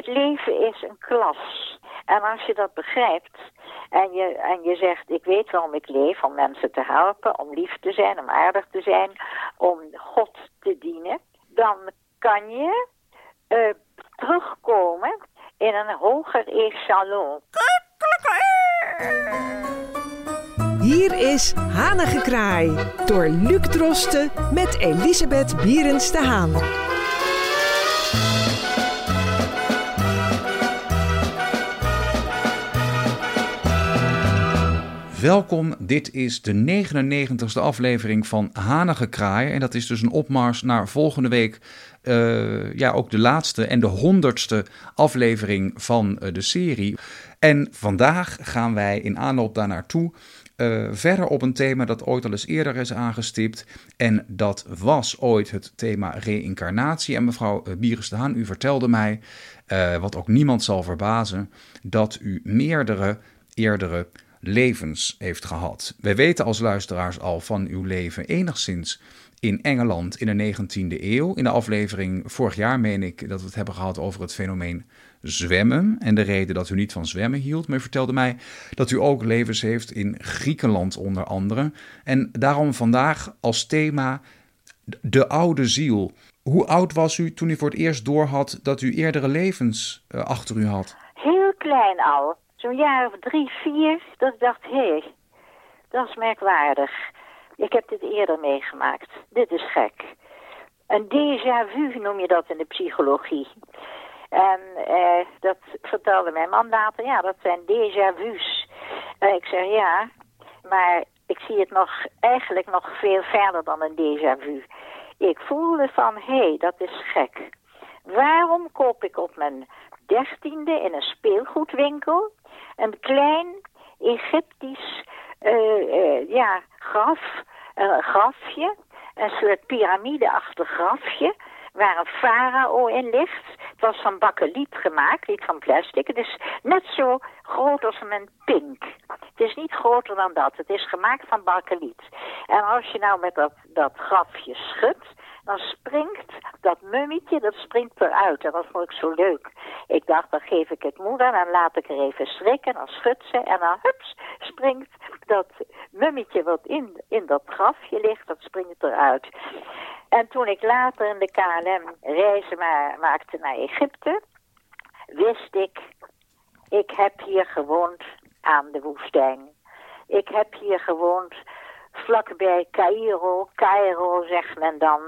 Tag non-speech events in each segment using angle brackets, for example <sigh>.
Het leven is een klas. En als je dat begrijpt en je, en je zegt, ik weet waarom ik leef, om mensen te helpen, om lief te zijn, om aardig te zijn, om God te dienen, dan kan je uh, terugkomen in een hoger echelon. Hier is Hanengekraai door Luc Drosten met Elisabeth Bierens de Haan. Welkom, dit is de 99ste aflevering van Hanige Kraaien. En dat is dus een opmars naar volgende week. Uh, ja, ook de laatste en de honderdste aflevering van uh, de serie. En vandaag gaan wij in aanloop daar naartoe uh, verder op een thema dat ooit al eens eerder is aangestipt. En dat was ooit het thema reïncarnatie. En mevrouw Bieres de Haan, u vertelde mij, wat ook niemand zal verbazen, dat u meerdere eerdere levens heeft gehad. Wij weten als luisteraars al van uw leven enigszins in Engeland in de 19e eeuw. In de aflevering vorig jaar meen ik dat we het hebben gehad over het fenomeen zwemmen en de reden dat u niet van zwemmen hield. Maar u vertelde mij dat u ook levens heeft in Griekenland onder andere. En daarom vandaag als thema de oude ziel. Hoe oud was u toen u voor het eerst doorhad dat u eerdere levens uh, achter u had? Heel klein al zo'n jaar of drie, vier, dat ik dacht, hé, hey, dat is merkwaardig. Ik heb dit eerder meegemaakt. Dit is gek. Een déjà vu noem je dat in de psychologie. En eh, dat vertelde mijn man later. Ja, dat zijn déjà vu's. En ik zeg ja, maar ik zie het nog eigenlijk nog veel verder dan een déjà vu. Ik voelde van, hé, hey, dat is gek. Waarom koop ik op mijn dertiende in een speelgoedwinkel een klein Egyptisch uh, ja, graf, uh, grafje, een soort piramideachtig grafje, waar een farao in ligt. Het was van bakkeliet gemaakt, niet van plastic. Het is net zo groot als een pink. Het is niet groter dan dat. Het is gemaakt van bakkeliet. En als je nou met dat, dat grafje schudt, dan springt dat mummietje, dat springt eruit. En dat vond ik zo leuk. Ik dacht, dan geef ik het moeder, dan laat ik er even schrikken, dan schudt ze en dan hups, springt dat mummietje wat in, in dat grafje ligt, dat springt eruit. En toen ik later in de KLM reizen ma maakte naar Egypte, wist ik, ik heb hier gewoond aan de woestijn. Ik heb hier gewoond vlakbij Cairo. Cairo zegt men dan.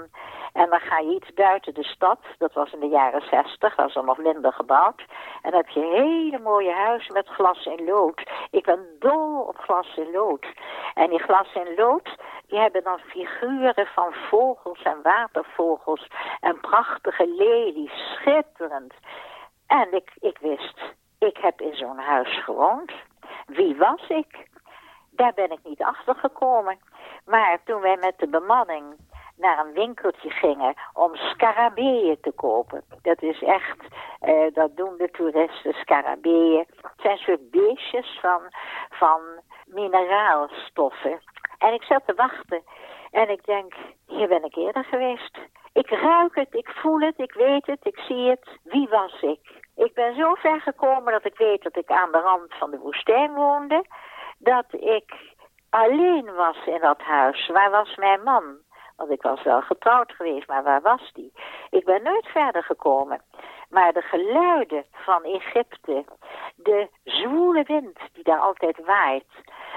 En dan ga je iets buiten de stad. Dat was in de jaren zestig. Was al nog minder gebouwd. En dan heb je hele mooie huizen met glas en lood. Ik ben dol op glas en lood. En die glas en lood, die hebben dan figuren van vogels en watervogels. En prachtige lelies. Schitterend. En ik, ik wist, ik heb in zo'n huis gewoond. Wie was ik? Daar ben ik niet achter gekomen. Maar toen wij met de bemanning naar een winkeltje gingen om scarabeeën te kopen. Dat is echt, uh, dat doen de toeristen, scarabeeën. Het zijn soort beestjes van, van mineraalstoffen. En ik zat te wachten en ik denk, hier ben ik eerder geweest. Ik ruik het, ik voel het, ik weet het, ik zie het. Wie was ik? Ik ben zo ver gekomen dat ik weet dat ik aan de rand van de woestijn woonde. Dat ik alleen was in dat huis. Waar was mijn man? Want ik was wel getrouwd geweest, maar waar was die? Ik ben nooit verder gekomen. Maar de geluiden van Egypte, de zwoele wind die daar altijd waait,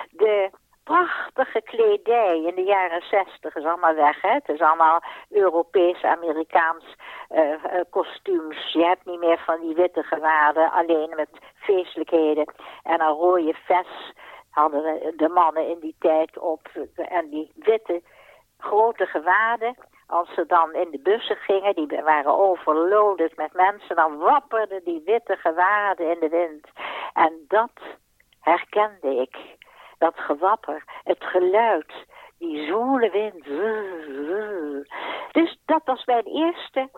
de prachtige kledij in de jaren zestig is allemaal weg. Hè? Het is allemaal Europees, Amerikaans uh, uh, kostuums. Je hebt niet meer van die witte gewaden, alleen met feestelijkheden en een rode vest hadden de mannen in die tijd op en die witte grote gewaden. Als ze dan in de bussen gingen, die waren overloaded met mensen, dan wapperden die witte gewaden in de wind. En dat herkende ik. Dat gewapper, het geluid, die zoele wind. Dus dat was mijn eerste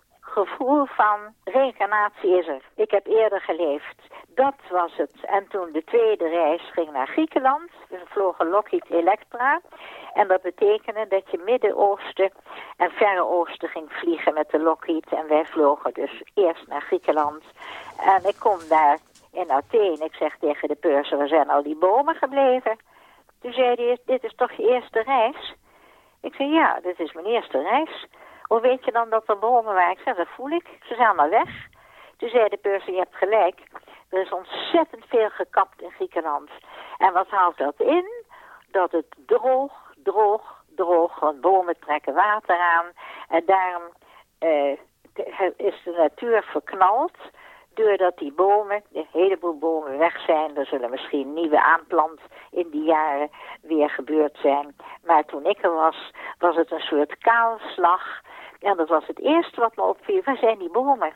gevoel van reïncarnatie is er. Ik heb eerder geleefd. dat was het. En toen de tweede reis ging naar Griekenland. We vlogen Lockheed Electra. En dat betekende dat je Midden-Oosten en Verre Oosten ging vliegen met de Lockheed. En wij vlogen dus eerst naar Griekenland. En ik kom daar in Athene. Ik zeg tegen de purser, waar zijn al die bomen gebleven? Toen zei hij, dit is toch je eerste reis? Ik zei, ja, dit is mijn eerste reis. Hoe weet je dan dat er bomen waren? Ik zeg, dat voel ik. Ze zijn allemaal weg. Toen zei de purser, je hebt gelijk. Er is ontzettend veel gekapt in Griekenland. En wat houdt dat in? Dat het droog, droog, droog, want bomen trekken water aan. En daarom uh, is de natuur verknald doordat die bomen, een heleboel bomen weg zijn. Er zullen misschien nieuwe aanplant in die jaren weer gebeurd zijn. Maar toen ik er was, was het een soort kaalslag. En dat was het eerste wat me opviel. Waar zijn die bomen?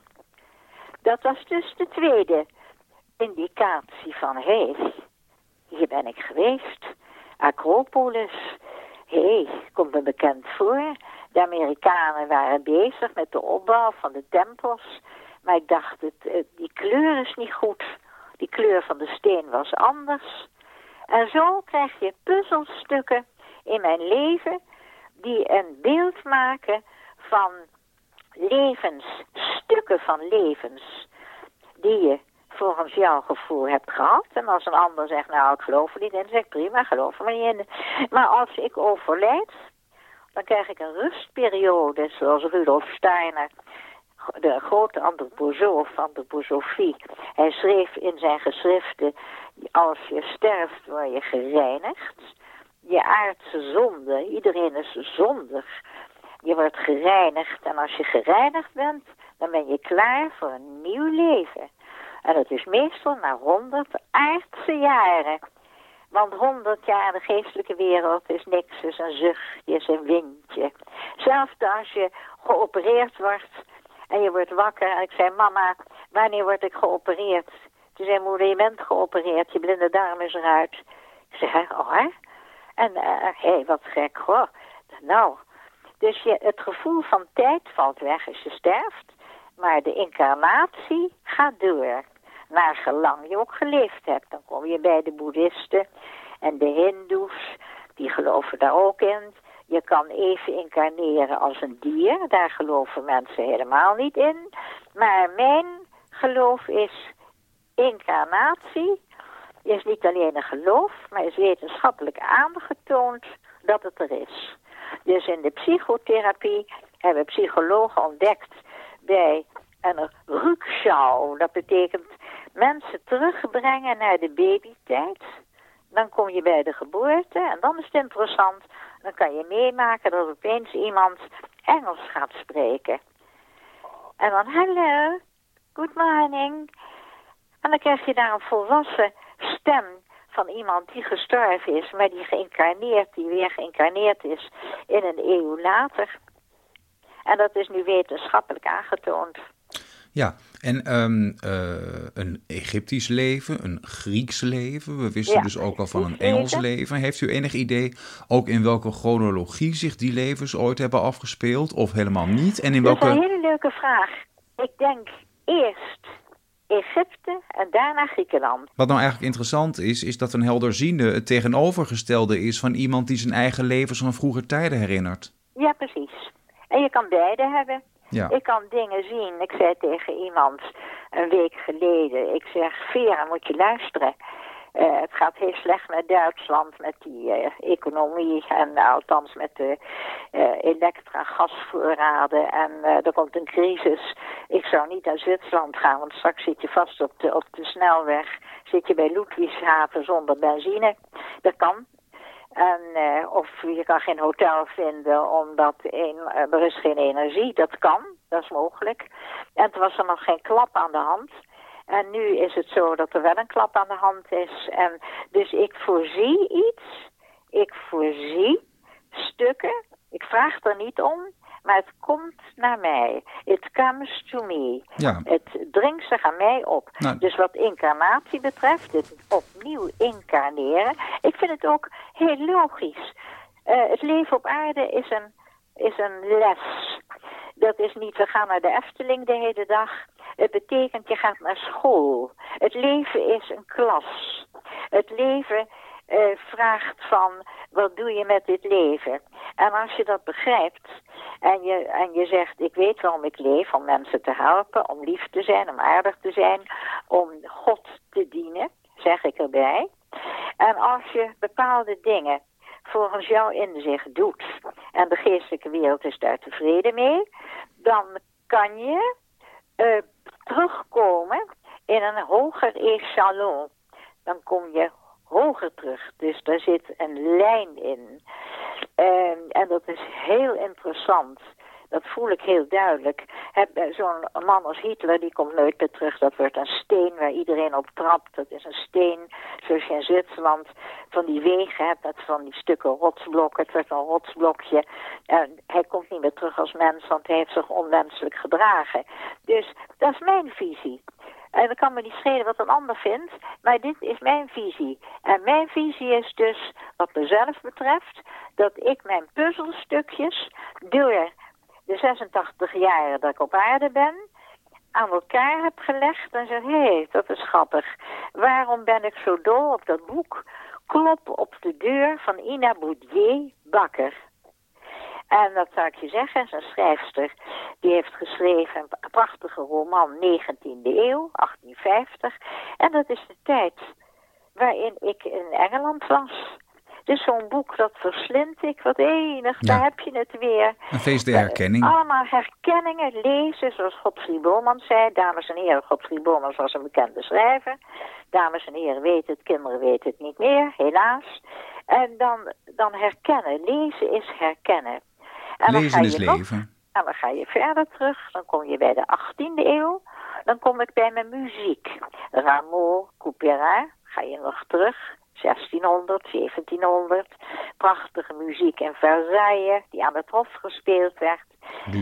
Dat was dus de tweede indicatie van, hé, hey, hier ben ik geweest. Acropolis, hé, hey, komt me bekend voor. De Amerikanen waren bezig met de opbouw van de tempels. Maar ik dacht, het, die kleur is niet goed. Die kleur van de steen was anders. En zo krijg je puzzelstukken in mijn leven die een beeld maken van levens, stukken van levens die je volgens jouw gevoel hebt gehad. En als een ander zegt, nou ik geloof er niet in, dan zeg prima, geloof er niet in. Maar als ik overlijd, dan krijg ik een rustperiode, zoals Rudolf Steiner, de grote antroposoof, antroposofie. Hij schreef in zijn geschriften, als je sterft word je gereinigd. Je aardse zonde, iedereen is zondig. Je wordt gereinigd en als je gereinigd bent, dan ben je klaar voor een nieuw leven. En dat is meestal na honderd aardse jaren. Want honderd jaar de geestelijke wereld is niks, is een zuchtje, is een windje. Zelfs als je geopereerd wordt en je wordt wakker en ik zei, mama, wanneer word ik geopereerd? Toen zei moeder, je bent geopereerd, je blinde darm is eruit. Ik zei, oh hè? En hé, uh, hey, wat gek hoor. Nou, dus je, het gevoel van tijd valt weg als je sterft. Maar de incarnatie gaat door. Naar gelang je ook geleefd hebt. Dan kom je bij de boeddhisten en de hindoes. Die geloven daar ook in. Je kan even incarneren als een dier. Daar geloven mensen helemaal niet in. Maar mijn geloof is incarnatie. Is niet alleen een geloof, maar is wetenschappelijk aangetoond dat het er is. Dus in de psychotherapie hebben psychologen ontdekt bij een rukschau. Dat betekent mensen terugbrengen naar de babytijd. Dan kom je bij de geboorte en dan is het interessant. Dan kan je meemaken dat opeens iemand Engels gaat spreken. En dan, hallo, good morning. En dan krijg je daar een volwassen stem van iemand die gestorven is, maar die geïncarneerd, die weer geïncarneerd is in een eeuw later. En dat is nu wetenschappelijk aangetoond. Ja, en um, uh, een Egyptisch leven, een Grieks leven. We wisten dus ook al van een Engels leven. Heeft u enig idee ook in welke chronologie zich die levens ooit hebben afgespeeld? Of helemaal niet? En in welke... Dat is een hele leuke vraag. Ik denk eerst Egypte en daarna Griekenland. Wat nou eigenlijk interessant is, is dat een helderziende het tegenovergestelde is van iemand die zijn eigen levens van vroeger tijden herinnert. Ja, precies. En je kan beide hebben. Ja. Ik kan dingen zien. Ik zei tegen iemand een week geleden, ik zeg, Vera, moet je luisteren. Uh, het gaat heel slecht met Duitsland, met die uh, economie en uh, althans met de elektra-gasvoorraden. En er komt een crisis. Ik zou niet naar Zwitserland gaan, want straks zit je vast op de, op de snelweg. Zit je bij Ludwigshaven zonder benzine. Dat kan. En, of je kan geen hotel vinden omdat er is geen energie. Dat kan, dat is mogelijk. En toen was er nog geen klap aan de hand. En nu is het zo dat er wel een klap aan de hand is. En dus ik voorzie iets. Ik voorzie stukken. Ik vraag er niet om. Maar het komt naar mij. It comes to me. Ja. Het dringt zich aan mij op. Nou. Dus wat incarnatie betreft, het opnieuw incarneren. Ik vind het ook heel logisch. Uh, het leven op aarde is een, is een les. Dat is niet, we gaan naar de Efteling de hele dag. Het betekent je gaat naar school. Het leven is een klas. Het leven uh, vraagt van wat doe je met dit leven? En als je dat begrijpt en je, en je zegt ik weet waarom ik leef, om mensen te helpen, om lief te zijn, om aardig te zijn, om God te dienen, zeg ik erbij. En als je bepaalde dingen volgens jouw inzicht doet en de geestelijke wereld is daar tevreden mee, dan kan je uh, terugkomen in een hoger echelon. Dan kom je hoger terug. Dus daar zit een lijn in. En, en dat is heel interessant. Dat voel ik heel duidelijk. Zo'n man als Hitler, die komt nooit meer terug. Dat wordt een steen waar iedereen op trapt. Dat is een steen, zoals je in Zwitserland van die wegen hebt... van die stukken rotsblokken. Het wordt een rotsblokje. En hij komt niet meer terug als mens, want hij heeft zich onwenselijk gedragen. Dus dat is mijn visie. En dan kan me niet schelen wat een ander vindt, maar dit is mijn visie. En mijn visie is dus, wat mezelf betreft, dat ik mijn puzzelstukjes door de 86 jaren dat ik op aarde ben, aan elkaar heb gelegd en zeg, hé, hey, dat is grappig. Waarom ben ik zo dol op dat boek Klop op de deur van Ina Boudier Bakker? En dat zou ik je zeggen, is een schrijfster. Die heeft geschreven een prachtige roman 19e eeuw, 1850. En dat is de tijd waarin ik in Engeland was. Dus zo'n boek, dat verslind ik. Wat enig, daar heb je het weer. Een feest de herkenning. allemaal herkenningen, lezen, zoals Godfried Borman zei. Dames en heren, Godfried Borman was een bekende schrijver. Dames en heren weten het, kinderen weten het niet meer, helaas. En dan, dan herkennen. Lezen is herkennen. En Lezen is leven. en dan ga je verder terug. Dan kom je bij de 18e eeuw. Dan kom ik bij mijn muziek. Rameau, Couperin, ga je nog terug. 1600, 1700. Prachtige muziek in Versailles, die aan het hof gespeeld werd.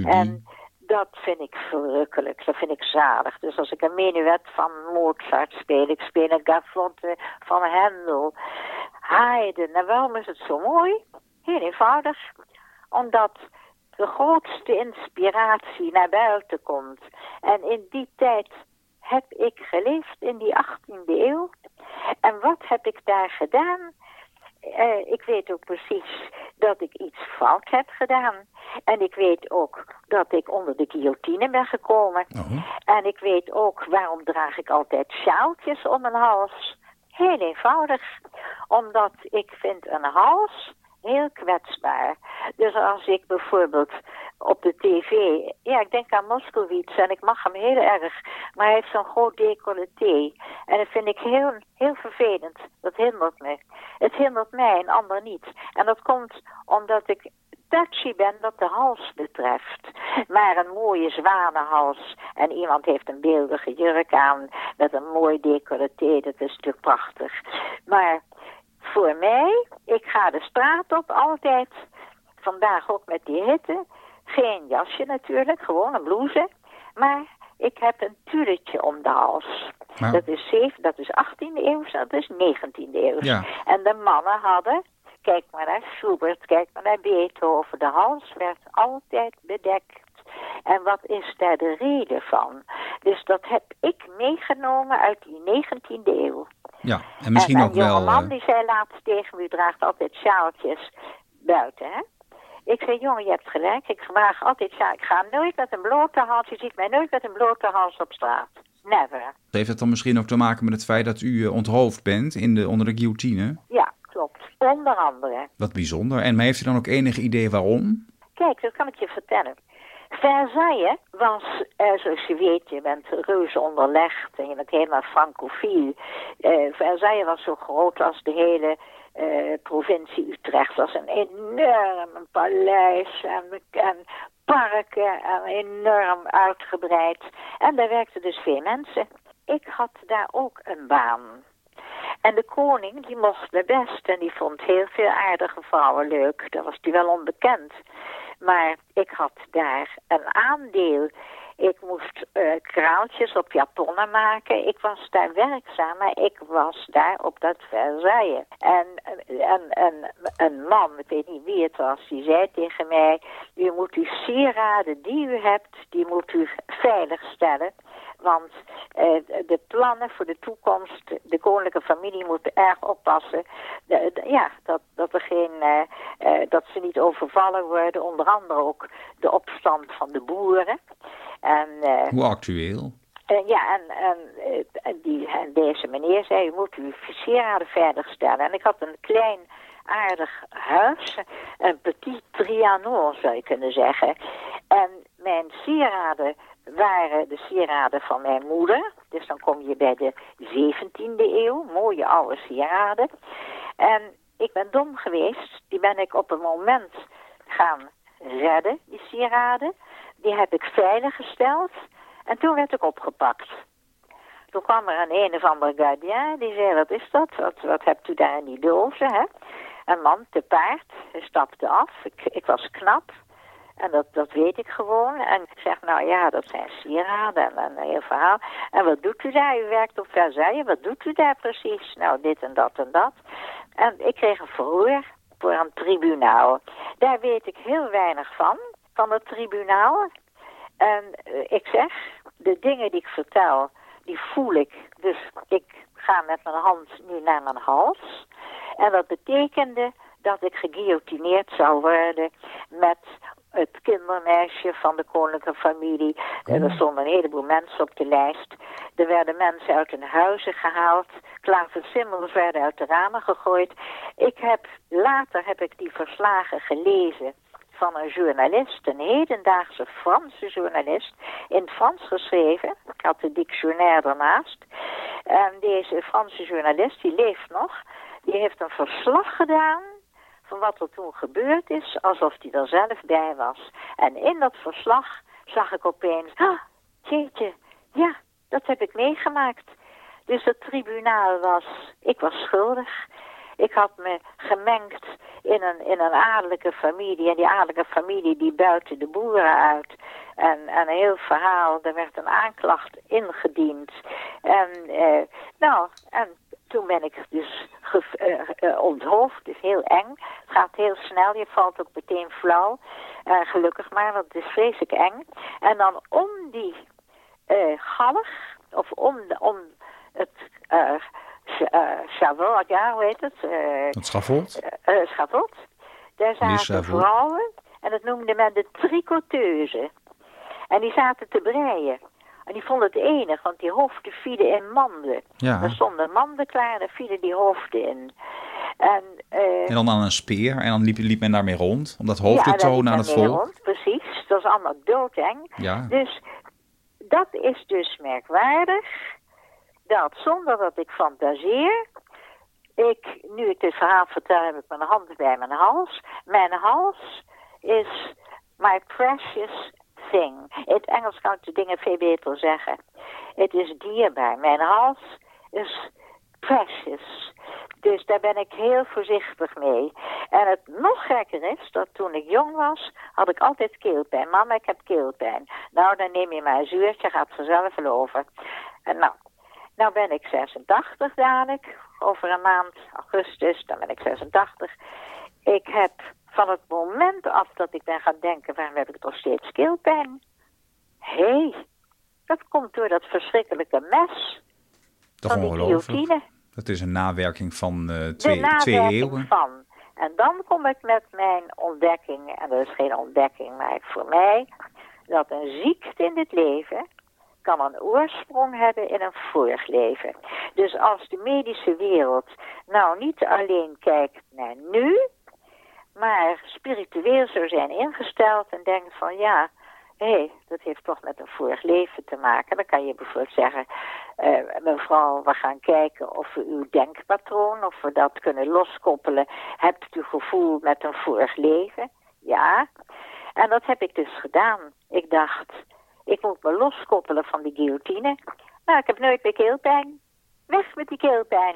En dat vind ik verrukkelijk, dat vind ik zalig. Dus als ik een menuet van Mozart speel, ik speel een gavotte van Handel, Haydn. En waarom is het zo mooi? Heel eenvoudig omdat de grootste inspiratie naar buiten komt. En in die tijd heb ik geleefd in die 18e eeuw. En wat heb ik daar gedaan? Uh, ik weet ook precies dat ik iets fout heb gedaan. En ik weet ook dat ik onder de guillotine ben gekomen. Oh. En ik weet ook waarom draag ik altijd sjaaltjes om mijn hals. Heel eenvoudig. Omdat ik vind een hals heel kwetsbaar. Dus als ik bijvoorbeeld op de tv, ja, ik denk aan Moskowitz en ik mag hem heel erg, maar hij heeft zo'n groot decolleté. En dat vind ik heel, heel vervelend. Dat hindert me. Het hindert mij en ander niet. En dat komt omdat ik touchy ben wat de hals betreft. Maar een mooie zwanenhals en iemand heeft een beeldige jurk aan met een mooi decolleté, dat is natuurlijk prachtig. Maar voor mij, ik ga de straat op altijd. Vandaag ook met die hitte. Geen jasje natuurlijk, gewoon een blouse. Maar ik heb een tulletje om de hals. Dat, is 7, dat is 18e eeuw, dat is 19e eeuw. Ja. En de mannen hadden, kijk maar naar Schubert, kijk maar naar Beethoven. De hals werd altijd bedekt. En wat is daar de reden van? Dus dat heb ik meegenomen uit die 19e eeuw. Ja, en misschien en, ook wel... Een man die zei laatst tegen me, u draagt altijd sjaaltjes buiten, hè? Ik zei, jongen, je hebt gelijk. Ik draag altijd sjaal. Ik ga nooit met een blote hals. Je ziet mij nooit met een blote hals op straat. Never. Heeft het dan misschien ook te maken met het feit dat u uh, onthoofd bent in de, onder de guillotine? Ja, klopt. Onder andere. Wat bijzonder. En maar heeft u dan ook enig idee waarom? Kijk, dat kan ik je vertellen. Versailles was, eh, zoals je weet, je bent reuze onderlegd en je bent helemaal francofiel. Eh, Versailles was zo groot als de hele eh, provincie Utrecht. Het was een enorm paleis en, en parken en enorm uitgebreid. En daar werkten dus veel mensen. Ik had daar ook een baan. En de koning, die mocht me best en die vond heel veel aardige vrouwen leuk. Dat was die wel onbekend. Maar ik had daar een aandeel. Ik moest uh, kraaltjes op japonnen maken. Ik was daar werkzaam, maar ik was daar op dat Versailles. En, en, en een man, ik weet niet wie het was, die zei tegen mij... u moet uw sieraden die u hebt, die moet u veilig stellen Want uh, de plannen voor de toekomst, de koninklijke familie moet erg oppassen. ja, dat, dat, er geen, uh, dat ze niet overvallen worden. Onder andere ook de opstand van de boeren. En, Hoe actueel? ja, en, en, en, die, en deze meneer zei, u moet uw sieraden veiligstellen. En ik had een klein aardig huis. Een petit trianon zou je kunnen zeggen. En mijn sieraden waren de sieraden van mijn moeder. Dus dan kom je bij de 17e eeuw. Mooie oude sieraden. En ik ben dom geweest. Die ben ik op een moment gaan redden, die sieraden. Die heb ik veilig gesteld. En toen werd ik opgepakt. Toen kwam er een een of andere gardien, die zei, wat is dat? Wat, wat hebt u daar in die dozen, hè? Een man te paard, hij stapte af. Ik, ik was knap. En dat, dat weet ik gewoon. En ik zeg, nou ja, dat zijn sieraden en een verhaal. En wat doet u daar? U werkt op Versailles. Wat doet u daar precies? Nou, dit en dat en dat. En ik kreeg een verhoor voor een tribunaal. Daar weet ik heel weinig van, van het tribunaal. En uh, ik zeg, de dingen die ik vertel, die voel ik. Dus ik ga met mijn hand nu naar mijn hals. En dat betekende dat ik geguillotineerd zou worden met het kindermeisje van de koninklijke familie. Er stonden een heleboel mensen op de lijst. Er werden mensen uit hun huizen gehaald. Klaversimmels werden uit de ramen gegooid. Ik heb, later heb ik die verslagen gelezen van een journalist, een hedendaagse Franse journalist, in het Frans geschreven. Ik had de dictionaire ernaast. En deze Franse journalist, die leeft nog, die heeft een verslag gedaan van wat er toen gebeurd is, alsof hij er zelf bij was. En in dat verslag zag ik opeens, ah, jeetje, ja, dat heb ik meegemaakt. Dus het tribunaal was, ik was schuldig. Ik had me gemengd in een, in een adellijke familie. En die adellijke familie die buiten de boeren uit. En, en een heel verhaal, er werd een aanklacht ingediend. En, eh, nou, en toen ben ik dus uh, uh, onthoofd. Is heel eng. Het gaat heel snel. Je valt ook meteen flauw. Uh, gelukkig maar, want het is vreselijk eng. En dan om die galg, of om, de, om het uh, ja, hoe heet het? het schavot? schavot. Daar zaten vrouwen en dat noemde men de tricoteuse. En die zaten te breien. En die vonden het enig, want die hoofden vielen in manden. Ja. Er stonden manden klaar en vielen die hoofden in. En, uh, en dan aan een speer en dan liep, liep men daarmee rond, om dat hoofd te tonen aan het volk. Rond, precies, dat is allemaal doodeng. Ja. Dus dat is dus merkwaardig, dat zonder dat ik fantaseer, ik, nu ik dit verhaal vertel, heb ik mijn hand bij mijn hals. Mijn hals is my precious In het Engels kan ik de dingen veel beter zeggen. Het is dierbaar. Mijn hals is precious. Dus daar ben ik heel voorzichtig mee. En het nog gekker is dat toen ik jong was, had ik altijd keelpijn. Mama, ik heb keelpijn. Nou, dan neem je maar een zuurtje, gaat vanzelf over. En nou, nou ben ik 86 dadelijk. Over een maand, augustus, dan ben ik 86. Ik heb van het moment af dat ik ben gaan denken, waarom heb ik toch steeds keelpijn? Hé, hey, dat komt door dat verschrikkelijke mes. Toch van ongelooflijk. Dat is een nawerking van uh, twee, twee eeuwen. Van. En dan kom ik met mijn ontdekking, en dat is geen ontdekking, maar voor mij, dat een ziekte in dit leven kan een oorsprong hebben in een vorig leven. Dus als de medische wereld nou niet alleen kijkt naar nu, maar spiritueel zou zijn ingesteld en denkt van ja, hé, hey, dat heeft toch met een vorig leven te maken. Dan kan je bijvoorbeeld zeggen, uh, mevrouw, we gaan kijken of we uw denkpatroon, of we dat kunnen loskoppelen. Hebt u gevoel met een vorig leven? Ja. En dat heb ik dus gedaan. Ik dacht, ik moet me loskoppelen van die guillotine. Nou, ik heb nooit meer keelpijn. Weg met die keelpijn.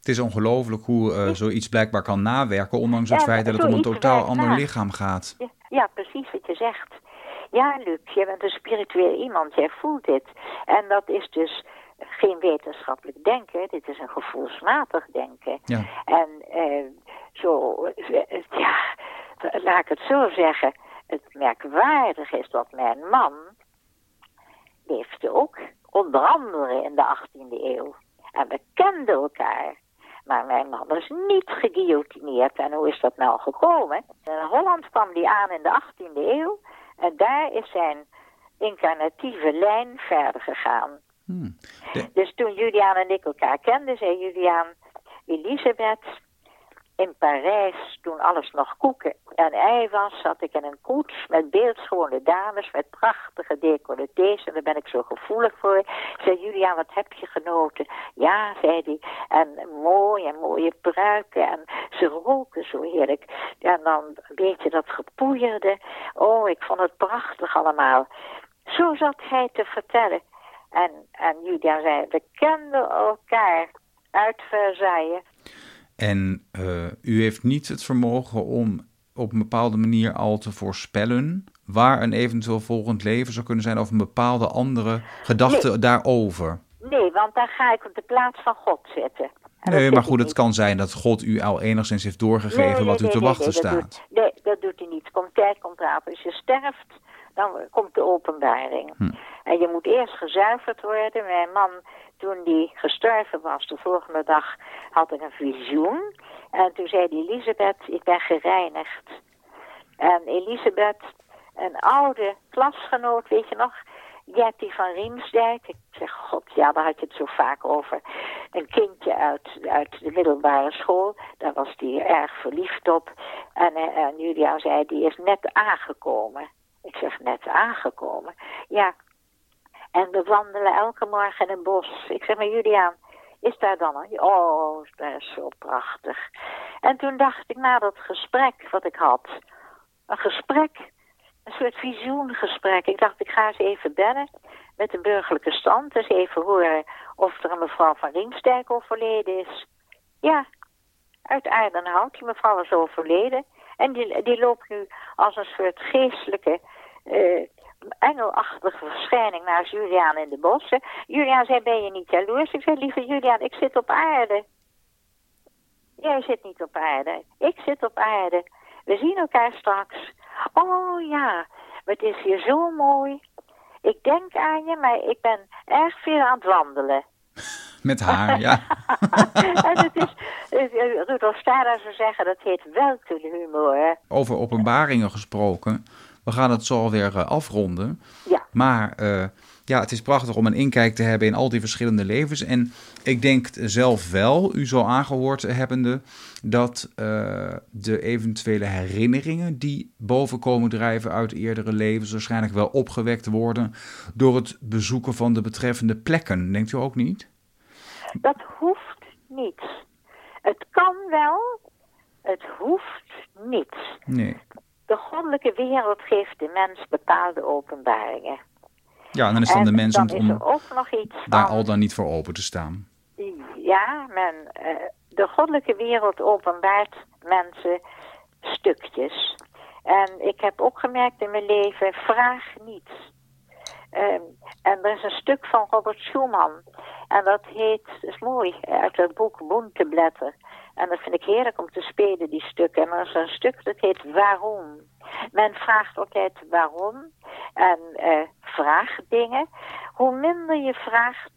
Het is ongelooflijk hoe uh, zoiets blijkbaar kan nawerken, ondanks het feit dat het om een totaal ander lichaam gaat. Ja, ja, precies wat je zegt. Ja, Luc, je bent een spiritueel iemand, jij voelt dit. En dat is dus geen wetenschappelijk denken, dit is een gevoelsmatig denken. Ja. En uh, zo, uh, ja, laat ik het zo zeggen, het merkwaardig is dat mijn man leefde ook Onder andere in de 18e eeuw. En we kenden elkaar. Maar mijn man is niet geguillotineerd. En hoe is dat nou gekomen? In Holland kwam die aan in de 18e eeuw. En daar is zijn incarnatieve lijn verder gegaan. Hmm. Dus toen Julian en ik elkaar kenden, zei Julian... Elisabeth, in Parijs, toen alles nog koeken en ei was, zat ik in een koets met beeldschone dames met prachtige decolletés. En daar ben ik zo gevoelig voor. Zei Julia, wat heb je genoten? Ja, zei hij. En mooi en mooie pruiken en ze roken zo heerlijk. En dan een beetje dat gepoeierde. Oh, ik vond het prachtig allemaal. Zo zat hij te vertellen. En, en Julia zei, we kenden elkaar uit Versailles. En uh, u heeft niet het vermogen om op een bepaalde manier al te voorspellen waar een eventueel volgend leven zou kunnen zijn of een bepaalde andere gedachte daarover. Nee, want dan ga ik op de plaats van God zitten. Nee, maar goed, het kan zijn dat God u al enigszins heeft doorgegeven wat u te wachten staat. nee, dat doet hij niet. Komt tijd komt eraan. Als je sterft, dan komt de openbaring. Hm. En je moet eerst gezuiverd worden. Mijn man toen die gestorven was, de volgende dag, had ik een visioen. En toen zei Elisabeth, ik ben gereinigd. En Elisabeth, een oude klasgenoot, weet je nog, Jetty van Riemsdijk. Ik zeg, god, ja, daar had je het zo vaak over. Een kindje uit, uit de middelbare school. Daar was die erg verliefd op. En, eh, en Julia zei, die is net aangekomen. Ik zeg, net aangekomen? Ja, en we wandelen elke morgen in een bos. Ik zeg maar, Juliaan, is daar dan een... Oh, dat is zo prachtig. En toen dacht ik, na dat gesprek wat ik had... Een gesprek, een soort visioengesprek. Ik dacht, ik ga eens even bellen met de burgerlijke stand. Eens even horen of er een mevrouw van Riemstijk overleden is. Ja, uit Aardenhout. Die mevrouw is overleden. En die, die loopt nu als een soort geestelijke... Uh, engelachtige verschijning naar Julian in de bossen. Julian zei, ben je niet jaloers? Ik zei, lieve Julian, ik zit op aarde. Jij zit niet op aarde. Ik zit op aarde. We zien elkaar straks. Oh ja, het is hier zo mooi. Ik denk aan je, maar ik ben erg veel aan het wandelen. <laughs> Met haar, ja. <laughs> en het is, Rudolf Stara zou zeggen, dat heet welkenhumor. Over openbaringen gesproken. We gaan het zo alweer uh, afronden. Ja. Maar uh, ja, het is prachtig om een inkijk te hebben in al die verschillende levens. En ik denk zelf wel, u zo aangehoord hebbende, dat uh, de eventuele herinneringen die boven komen drijven uit eerdere levens waarschijnlijk wel opgewekt worden door het bezoeken van de betreffende plekken. Denkt u ook niet? Dat hoeft niet. Het kan wel, het hoeft niet. Nee. De goddelijke wereld geeft de mens bepaalde openbaringen. Ja, en dan is dan de mens om, om ook nog iets daar al dan niet voor open te staan. Ja, men, uh, de goddelijke wereld openbaart mensen stukjes. En ik heb opgemerkt in mijn leven, vraag niets. Um, en er is een stuk van Robert Schumann. En dat heet, dat is mooi, uit het boek Boenteblätter. En dat vind ik heerlijk om te spelen, die stukken. En er is een stuk dat heet Waarom. Men vraagt altijd waarom. En uh, vraagt dingen. Hoe minder je vraagt,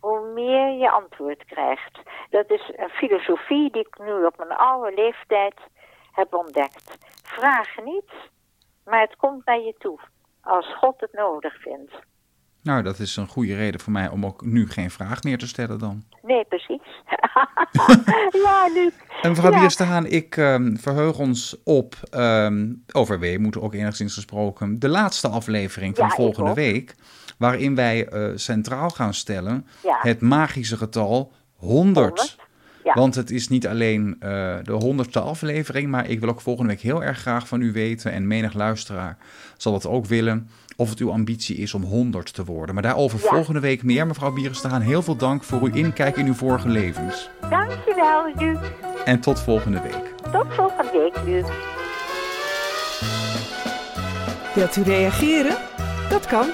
hoe meer je antwoord krijgt. Dat is een filosofie die ik nu op mijn oude leeftijd heb ontdekt. Vraag niet, maar het komt naar je toe. Als God het nodig vindt. Nou, dat is een goede reden voor mij om ook nu geen vraag meer te stellen dan. Nee, precies. <laughs> ja, Luc. En mevrouw ja. Bierstaan, ik um, verheug ons op, um, over moeten ook enigszins gesproken, de laatste aflevering van ja, volgende week. Waarin wij uh, centraal gaan stellen ja. het magische getal 100. 100. Ja. Want het is niet alleen uh, de honderdste aflevering, maar ik wil ook volgende week heel erg graag van u weten. En menig luisteraar zal dat ook willen of het uw ambitie is om 100 te worden. Maar daarover Ja. volgende week meer. Mevrouw Bierenstaan, heel veel dank voor uw inkijk in uw vorige levens. Dankjewel, Luc. En tot volgende week. Tot volgende week, Luc. Wilt u reageren? Dat kan.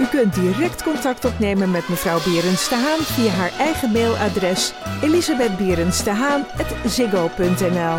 U kunt direct contact opnemen met mevrouw Berends de Haan via haar eigen mailadres elisabethberendstehaan.ziggo.nl